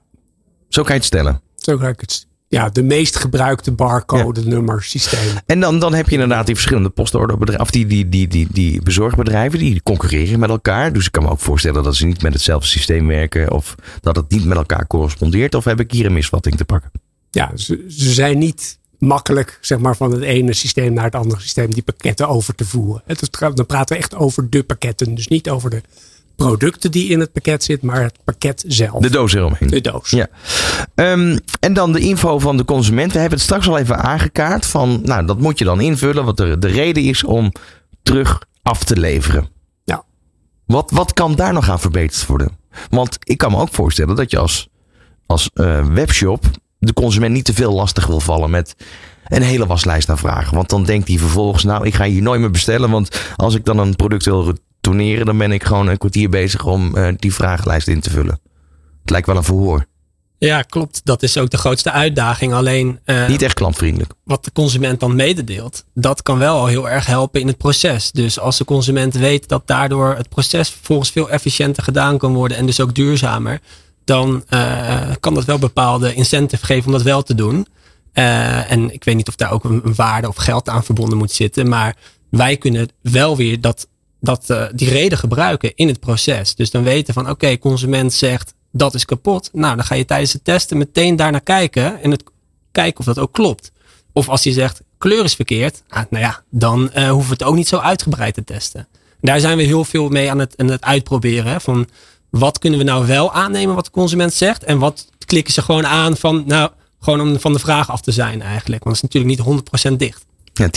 Zo kan je het stellen. Zo ga ik het ja, de meest gebruikte barcode nummer systeem. En dan, dan heb je inderdaad die verschillende postorderbedrijven, of die, die, die, die, die bezorgbedrijven, die concurreren met elkaar. Dus ik kan me ook voorstellen dat ze niet met hetzelfde systeem werken, of dat het niet met elkaar correspondeert. Of heb ik hier een misvatting te pakken? Ja, ze, ze zijn niet makkelijk zeg maar, van het ene systeem naar het andere systeem die pakketten over te voeren. Dan praten we echt over de pakketten, dus niet over de producten die in het pakket zit, maar het pakket zelf. De doos eromheen. De doos. Ja. Um, en dan de info van de consument. We hebben het straks al even aangekaart van, nou, dat moet je dan invullen, wat de, de reden is om terug af te leveren. Ja. Wat, wat kan daar nog aan verbeterd worden? Want ik kan me ook voorstellen dat je als, als uh, webshop de consument niet te veel lastig wil vallen met een hele waslijst naar vragen. Want dan denkt hij vervolgens, nou, ik ga hier nooit meer bestellen. Want als ik dan een product wil retourneren, dan ben ik gewoon een kwartier bezig om uh, die vragenlijst in te vullen. Het lijkt wel een verhoor. Ja, klopt. Dat is ook de grootste uitdaging. Alleen. Uh, Niet echt klantvriendelijk. Wat de consument dan mededeelt, dat kan wel al heel erg helpen in het proces. Dus als de consument weet dat daardoor het proces volgens veel efficiënter gedaan kan worden en dus ook duurzamer, dan uh, kan dat wel bepaalde incentive geven om dat wel te doen. Uh, en ik weet niet of daar ook een, een, waarde of geld aan verbonden moet zitten. Maar wij kunnen wel weer dat, dat, uh, die reden gebruiken in het proces. Dus dan weten van oké, consument zegt dat is kapot. Nou, dan ga je tijdens het testen meteen daarnaar kijken. En het, kijken of dat ook klopt. Of als je zegt kleur is verkeerd. Ah, nou ja, dan uh, hoeven we het ook niet zo uitgebreid te testen. Daar zijn we heel veel mee aan het, het uitproberen. Hè, van wat kunnen we nou wel aannemen wat de consument zegt. En wat klikken ze gewoon aan van, nou, gewoon om van de vraag af te zijn eigenlijk. Want het is natuurlijk niet 100% dicht. Ja,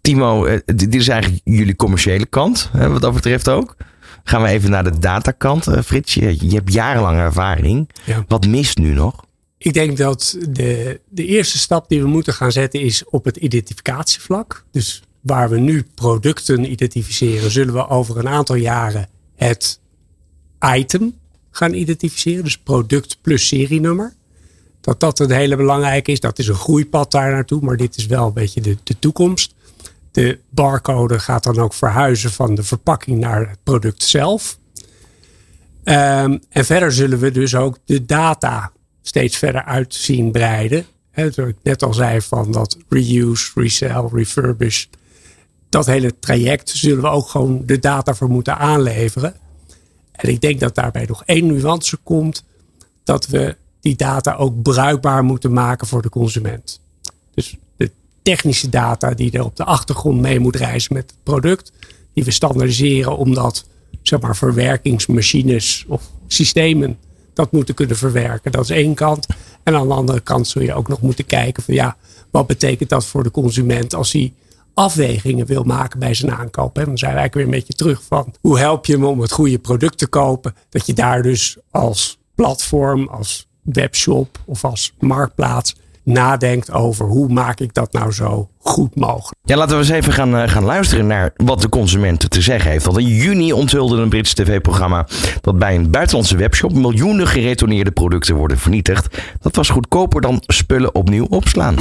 Timo, eh, dit is eigenlijk jullie commerciële kant, wat dat betreft ook. Gaan we even naar de datakant. Uh, Frits, je, je, hebt jarenlang ervaring. Ja. Wat mist nu nog? Ik denk dat de, de eerste stap die we moeten gaan zetten is op het identificatievlak. Dus waar we nu producten identificeren, zullen we over een aantal jaren het item gaan identificeren. Dus product plus serienummer. Dat dat een hele belangrijke is. Dat is een groeipad daar naartoe, maar dit is wel een beetje de, de toekomst. De barcode gaat dan ook verhuizen van de verpakking naar het product zelf. Um, en verder zullen we dus ook de data steeds verder uit zien breiden. He, zoals ik net al zei van dat reuse, resell, refurbish. Dat hele traject zullen we ook gewoon de data voor moeten aanleveren. En ik denk dat daarbij nog één nuance komt. Dat we die data ook bruikbaar moeten maken voor de consument. Dus de technische data die er op de achtergrond mee moet reizen met het product. Die we standaardiseren omdat zeg maar, verwerkingsmachines of systemen dat moeten kunnen verwerken. Dat is één kant. En aan de andere kant zul je ook nog moeten kijken van ja, wat betekent dat voor de consument als hij afwegingen wil maken bij zijn aankoop. En dan zijn we eigenlijk weer een beetje terug van hoe help je hem om het goede product te kopen. Dat je daar dus als platform, als webshop of als marktplaats nadenkt over hoe maak ik dat nou zo goed mogelijk. Ja, laten we eens even gaan, uh, gaan luisteren naar wat de consument te zeggen heeft. Want in juni onthulde een Brits tv-programma dat bij een buitenlandse webshop miljoenen geretourneerde producten worden vernietigd. Dat was goedkoper dan spullen opnieuw opslaan.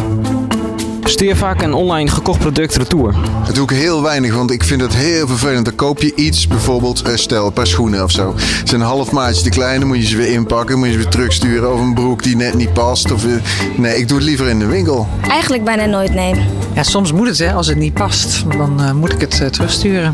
Stuur vaak een online gekocht product retour? Dat doe ik heel weinig, want ik vind het heel vervelend. Dan koop je iets, bijvoorbeeld eh, stel een paar schoenen of zo. Ze zijn een half maatje te klein, dan moet je ze weer inpakken. moet je ze weer terugsturen. Of een broek die net niet past. Of, eh, nee, ik doe het liever in de winkel. Eigenlijk bijna nooit, nee. Ja, soms moet het, hè. Als het niet past, dan uh, moet ik het uh, terugsturen.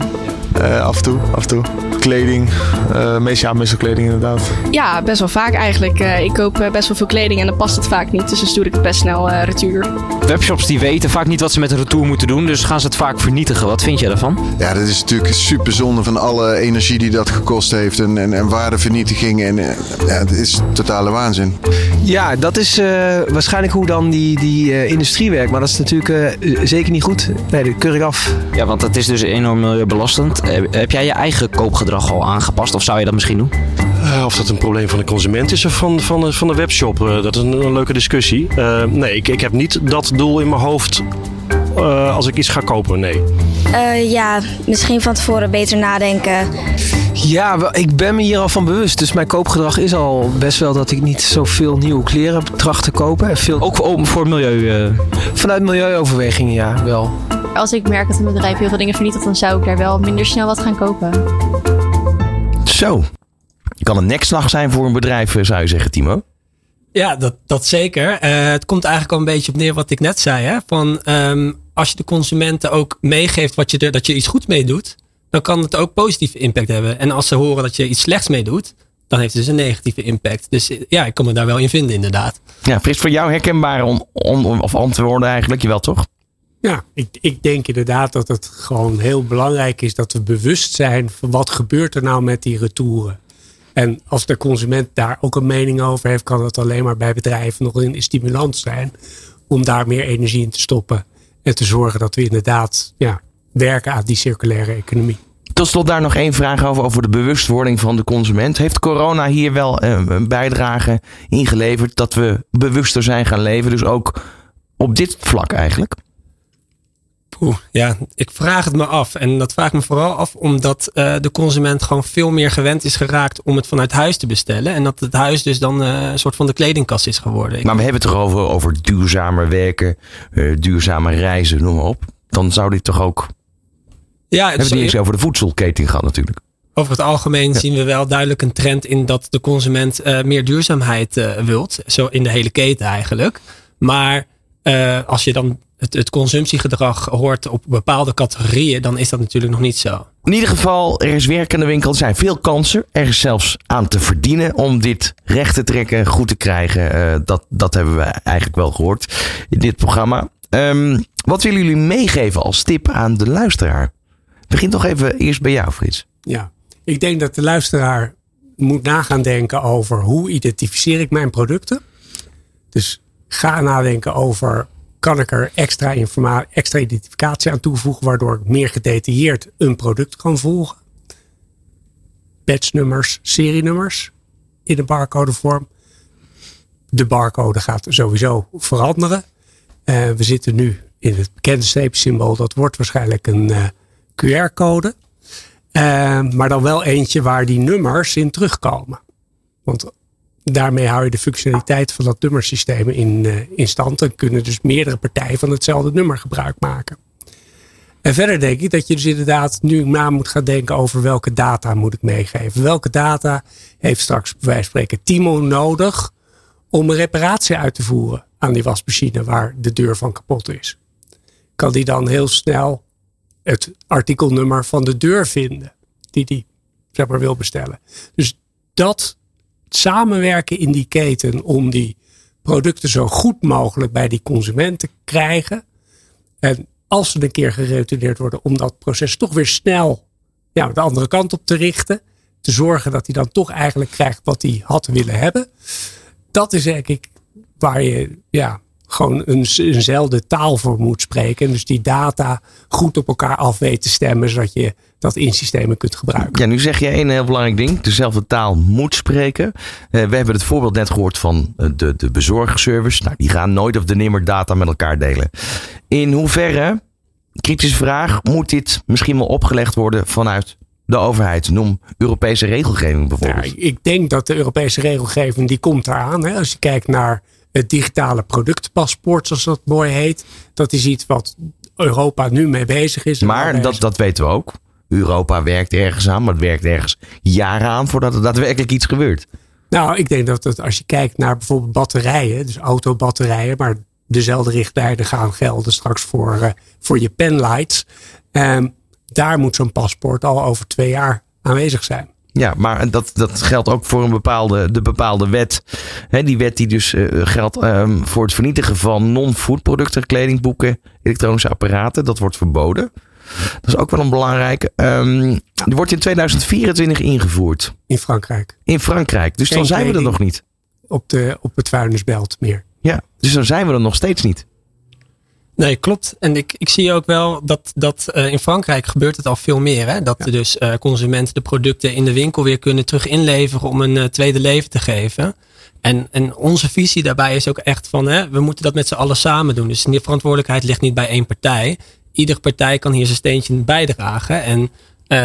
Uh, af en toe, af en toe. Kleding, uh, meestal, ja, meestal kleding inderdaad. Ja, best wel vaak eigenlijk. Uh, ik koop best wel veel kleding en dan past het vaak niet. Dus dan stuur ik het best snel retour. Webshops die weten vaak niet wat ze met de retour moeten doen. Dus gaan ze het vaak vernietigen. Wat vind je daarvan? Ja, dat is natuurlijk super zonde van alle energie die dat gekost heeft. En, en, en waardevernietiging. En ja, het is totale waanzin. Ja, dat is waarschijnlijk hoe dan die, die industrie werkt. Maar dat is natuurlijk zeker niet goed. Nee, dat keur ik af. Ja, want dat is dus enorm milieubelastend. Heb jij je eigen koopgedrag al aangepast of zou je dat misschien doen? Uh, of dat een probleem van de consument is of van, van, van de webshop, uh, dat is een, leuke discussie. Nee, ik, ik heb niet dat doel in mijn hoofd als ik iets ga kopen, nee. ja, misschien van tevoren beter nadenken. Ja, ik ben me hier al van bewust. Dus mijn koopgedrag is al best wel dat ik niet zoveel nieuwe kleren tracht te kopen. Veel... Ook voor milieu? Vanuit milieuoverwegingen, ja, wel. Als ik merk dat een bedrijf heel veel dingen vernietigt, dan zou ik daar wel minder snel wat gaan kopen. Zo. Kan een nekslag zijn voor een bedrijf, zou je zeggen, Timo? Ja, dat, dat zeker. Uh, het komt eigenlijk al een beetje op neer wat ik net zei. Hè? Van, um, als je de consumenten ook meegeeft wat je er, dat je iets goed mee doet, dan kan het ook positieve impact hebben. En als ze horen dat je iets slechts mee doet, dan heeft het dus een negatieve impact. Dus ja, ik kan me daar wel in vinden, inderdaad. Ja, Frits, voor jou herkenbare on, on, of antwoorden eigenlijk, jawel toch? Ja, ik, ik denk inderdaad dat het gewoon heel belangrijk is dat we bewust zijn van wat gebeurt er nou met die retouren. En als de consument daar ook een mening over heeft, kan dat alleen maar bij bedrijven nog een stimulans zijn om daar meer energie in te stoppen. En te zorgen dat we inderdaad ja, werken aan die circulaire economie. Tot slot daar nog één vraag over, over de bewustwording van de consument. Heeft corona hier wel eh, een bijdrage ingeleverd dat we bewuster zijn gaan leven? Dus ook op dit vlak eigenlijk? Oeh, ja, ik vraag het me af. En dat vraag ik me vooral af omdat uh, de consument gewoon veel meer gewend is geraakt om het vanuit huis te bestellen. En dat het huis dus dan uh, een soort van de kledingkast is geworden. Maar we hebben het toch over, over duurzamer werken, uh, duurzamer reizen, noem maar op. Dan zou dit toch ook. Ja, het hebben het niet eens over de voedselketen gehad natuurlijk. Over het algemeen zien we wel duidelijk een trend in dat de consument meer duurzaamheid wilt. Zo in de hele keten eigenlijk. Maar uh, als je dan het, het, consumptiegedrag hoort op bepaalde categorieën, dan is dat natuurlijk nog niet zo. In ieder geval, er is werk in de winkel. Er zijn veel kansen. Er is zelfs aan te verdienen om dit recht te trekken, goed te krijgen. dat, dat hebben we eigenlijk wel gehoord in dit programma. Um, wat willen jullie meegeven als tip aan de luisteraar? Begin toch even eerst bij jou, Frits. Ja, ik denk dat de luisteraar moet nagaan denken over hoe identificeer ik mijn producten. Dus ga nadenken over kan ik er extra, informatie, extra identificatie aan toevoegen, waardoor ik meer gedetailleerd een product kan volgen. Batchnummers, serienummers in de barcodevorm. De barcode gaat sowieso veranderen. Uh, we zitten nu in het bekende streepsymbool. Dat wordt waarschijnlijk een uh, QR-code. Uh, maar dan wel eentje waar die nummers in terugkomen. Want daarmee hou je de functionaliteit van dat nummersysteem in, in stand. En kunnen dus meerdere partijen van hetzelfde nummer gebruik maken. En verder denk ik dat je dus inderdaad nu na moet gaan denken over welke data moet ik meegeven. Welke data heeft straks bij wijze van spreken Timo nodig om een reparatie uit te voeren aan die wasmachine waar de deur van kapot is. Kan die dan heel snel het artikelnummer van de deur vinden die die zeg maar, wil bestellen. Dus dat samenwerken in die keten om die producten zo goed mogelijk bij die consument te krijgen. En als ze een keer geretourneerd worden, om dat proces toch weer snel ja, de andere kant op te richten. Te zorgen dat hij dan toch eigenlijk krijgt wat hij had willen hebben. Dat is denk ik waar je ja, gewoon een, eenzelfde taal voor moet spreken. En dus die data goed op elkaar af weet te stemmen, zodat je dat in systemen kunt gebruiken. Ja, nu zeg je een heel belangrijk ding. Dezelfde taal moet spreken. Uh, we hebben het voorbeeld net gehoord van eh, de, de bezorgservice. Nou, die gaan nooit of de nimmer data met elkaar delen. In hoeverre, kritische vraag, moet dit misschien wel opgelegd worden vanuit de overheid? Noem Europese regelgeving bijvoorbeeld. Ja, ik denk dat de Europese regelgeving die komt eraan. Hè. Als je kijkt naar het digitale productpaspoort, zoals dat mooi heet. Dat is iets wat Europa nu mee bezig is. Maar dat, dat weten we ook. Europa werkt ergens aan, maar het werkt ergens jaren aan voordat er daadwerkelijk iets gebeurt. Nou, ik denk dat het, als je kijkt naar bijvoorbeeld batterijen, dus autobatterijen, maar dezelfde richtlijnen gaan gelden straks voor, uh, voor je penlights. Um, daar moet zo'n paspoort al over twee jaar aanwezig zijn. Ja, maar dat, dat geldt ook voor een bepaalde, de bepaalde wet. He, die wet die dus uh, geldt um, voor het vernietigen van non-food producten, kledingboeken, elektronische apparaten. Dat wordt verboden. Dat is ook wel een belangrijke. Um, die wordt in 2024 ingevoerd. In Frankrijk. In Frankrijk. Dus Geen dan zijn we er nog niet. Op, de, op het vuilnisbelt meer. Ja, dus dan zijn we er nog steeds niet. Nee, klopt. En ik, ik zie ook wel dat, dat uh, in Frankrijk gebeurt het al veel meer. Hè? Dat ja. dus uh, consumenten de producten in de winkel weer kunnen terug inleveren om een uh, tweede leven te geven. En, en onze visie daarbij is ook echt van, hè, we moeten dat met z'n allen samen doen. Dus die verantwoordelijkheid ligt niet bij één partij. Iedere partij kan hier zijn steentje bijdragen. En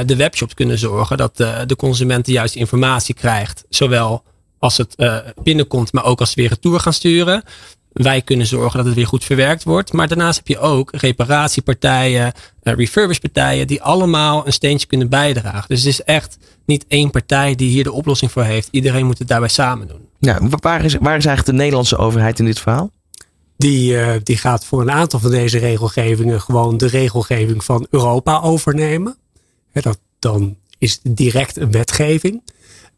de webshops kunnen zorgen dat de consument de juiste informatie krijgt. Zowel als het binnenkomt, maar ook als ze weer retour gaan sturen. Wij kunnen zorgen dat het weer goed verwerkt wordt. Maar daarnaast heb je ook reparatiepartijen, uh, refurbishpartijen, die allemaal een steentje kunnen bijdragen. Dus het is echt niet één partij die hier de oplossing voor heeft. Iedereen moet het daarbij samen doen. Ja, waar, is, waar is eigenlijk de Nederlandse overheid in dit verhaal? Die, uh, die gaat voor een aantal van deze regelgevingen gewoon de regelgeving van Europa overnemen. He, dat, dan is direct een wetgeving.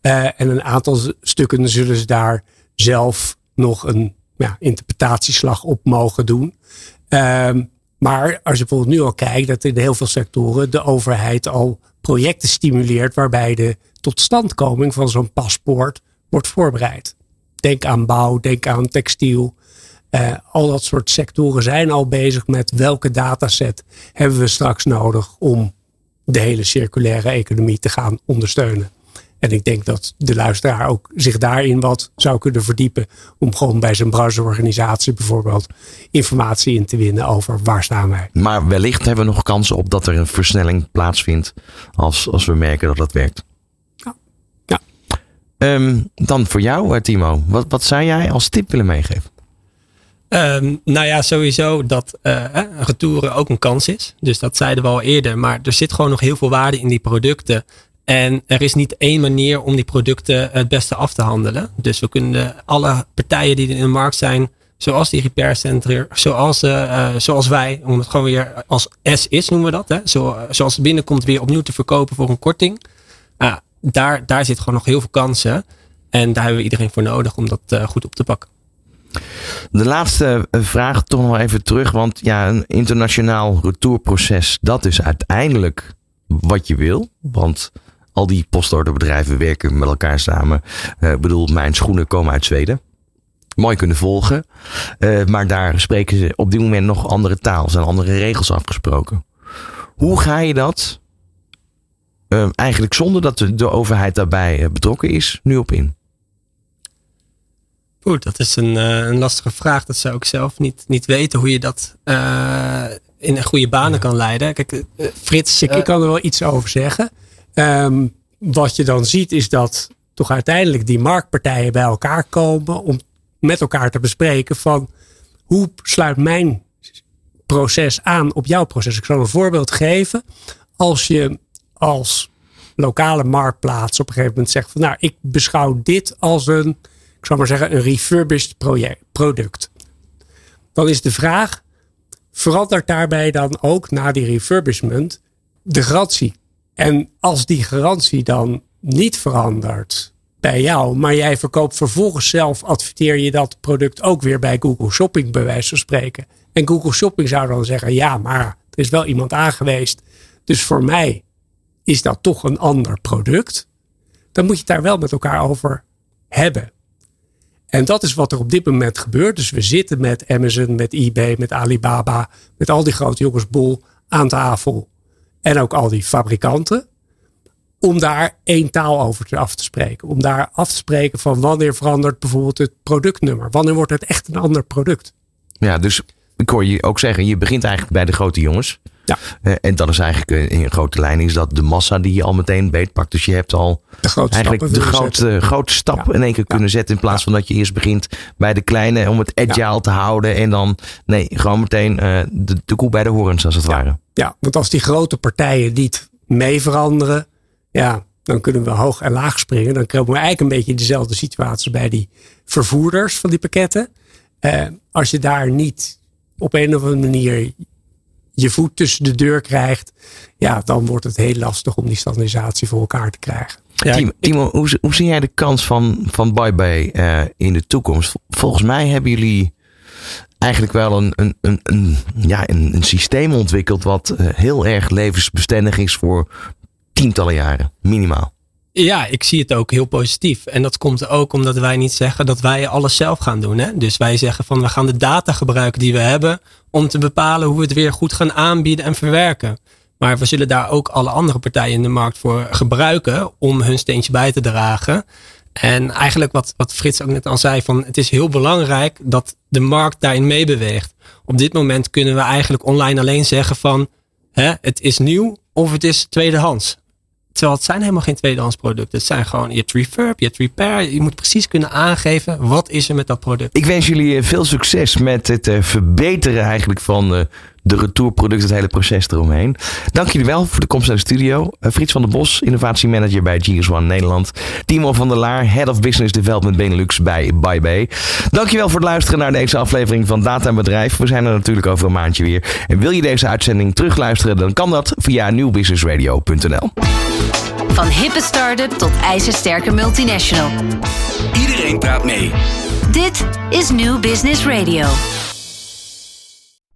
Uh, en een aantal stukken zullen ze daar zelf nog een interpretatieslag op mogen doen. Um, maar als je bijvoorbeeld nu al kijkt dat in heel veel sectoren de overheid al projecten stimuleert waarbij de totstandkoming van zo'n paspoort wordt voorbereid. Denk aan bouw, denk aan textiel. Uh, al dat soort sectoren zijn al bezig met welke dataset hebben we straks nodig om de hele circulaire economie te gaan ondersteunen. En ik denk dat de luisteraar ook zich daarin wat zou kunnen verdiepen. Om gewoon bij zijn brancheorganisatie bijvoorbeeld informatie in te winnen over waar staan wij. Maar wellicht hebben we nog kansen op dat er een versnelling plaatsvindt. Als, als we merken dat dat werkt. Ja. ja. Um, dan voor jou, Timo. Wat, wat zou jij als tip willen meegeven? Um, nou ja, sowieso dat uh, retouren ook een kans is. Dus dat zeiden we al eerder. Maar er zit gewoon nog heel veel waarde in die producten. En er is niet één manier om die producten het beste af te handelen. Dus we kunnen alle partijen die in de markt zijn, zoals die repair center, zoals, uh, zoals wij, om het gewoon weer als S is noemen we dat. Hè? Zo, zoals het binnenkomt weer opnieuw te verkopen voor een korting. Uh, daar, daar zit gewoon nog heel veel kansen. En daar hebben we iedereen voor nodig om dat uh, goed op te pakken. De laatste vraag toch nog even terug. Want ja, een internationaal retourproces, dat is uiteindelijk wat je wil. Want al die postorderbedrijven werken met elkaar samen. Ik bedoel, mijn schoenen komen uit Zweden mooi kunnen volgen. Uh, maar daar spreken ze op dit moment nog andere taal. zijn andere regels afgesproken. Hoe ga je dat uh, eigenlijk zonder dat de, de overheid daarbij uh, betrokken is, nu op in? Goed, dat is een, een, lastige vraag. Dat zou ik zelf niet, niet weten hoe je dat in een goede banen kan leiden. Kijk, Frits. Ik, ik, kan er wel iets over zeggen. Um, wat je dan ziet is dat toch uiteindelijk die marktpartijen bij elkaar komen om met elkaar te bespreken van hoe sluit mijn proces aan op jouw proces. Ik zal een voorbeeld geven. Als je als lokale marktplaats op een gegeven moment zegt van nou, ik beschouw dit als een, ik zal maar zeggen, een refurbished project, product. Dan is de vraag, verandert daarbij dan ook na die refurbishment de garantie? En als die garantie dan niet verandert, bij jou. Maar jij verkoopt vervolgens zelf, adverteer je dat product ook weer bij Google Shopping, bij wijze van spreken. En Google Shopping zou dan zeggen: ja, maar er is wel iemand aangeweest. Dus voor mij is dat toch een ander product. Dan moet je het daar wel met elkaar over hebben. En dat is wat er op dit moment gebeurt. Dus we zitten met Amazon, met eBay, met Alibaba, met al die grote jongens boel aan tafel. En ook al die fabrikanten om daar één taal over te af te spreken. Om daar af te spreken van wanneer verandert bijvoorbeeld het productnummer. Wanneer wordt het echt een ander product. Ja, dus ik hoor je ook zeggen, je begint eigenlijk bij de grote jongens. Ja. Uh, en dat is eigenlijk in een grote lijn is dat de massa die je al meteen beetpakt. Dus je hebt al de grote eigenlijk de grote, grote stap ja. in één keer kunnen zetten. In plaats van dat je eerst begint bij de kleine om het agile te houden. En dan nee, gewoon meteen uh, de, de koe bij de horens als het ware. Ja, want als die grote partijen niet mee veranderen ja, dan kunnen we hoog en laag springen. Dan krijgen we eigenlijk een beetje dezelfde situatie bij die vervoerders van die pakketten. Uh, als je daar niet op een of andere manier je voet tussen de deur krijgt, ja, dan wordt het heel lastig om die standaardisatie voor elkaar te krijgen. Ja, Timo, Timo hoe, hoe zie jij de kans van, van Bye uh, in de toekomst? Volgens mij hebben jullie eigenlijk wel een, een, een, ja, een, een, systeem ontwikkeld wat uh, heel erg levensbestendig is voor tientallen jaren, minimaal. Ja, ik zie het ook heel positief. En dat komt ook omdat wij niet zeggen dat wij alles zelf gaan doen. Hè? Dus wij zeggen van we gaan de data gebruiken die we hebben om te bepalen hoe we het weer goed gaan aanbieden en verwerken. Maar we zullen daar ook alle andere partijen in de markt voor gebruiken om hun steentje bij te dragen. En eigenlijk wat, wat Frits ook net al zei, van het is heel belangrijk dat de markt daarin meebeweegt. Op dit moment kunnen we eigenlijk online alleen zeggen van hè, het is nieuw of het is tweedehands. Terwijl het zijn helemaal geen tweedehands producten. Het zijn gewoon, je hebt refurb, je hebt repair. Je moet precies kunnen aangeven, wat is er met dat product. Ik wens jullie eh, veel succes met het eh, verbeteren eigenlijk van eh, de retourproduct, het hele proces eromheen. Dank jullie wel voor de komst naar de studio. Frits van der Bos, innovatiemanager bij GS1 Nederland. Timo van der Laar, Head of Business Development Benelux bij BuyBay. Dankjewel voor het luisteren naar deze aflevering van Data en Bedrijf. We zijn er natuurlijk over een maandje weer. En wil je deze uitzending terugluisteren, dan kan dat via nieuwbusinessradio.nl. Van hippe start-up tot ijzersterke multinational. Iedereen praat mee. Dit is New Business Radio.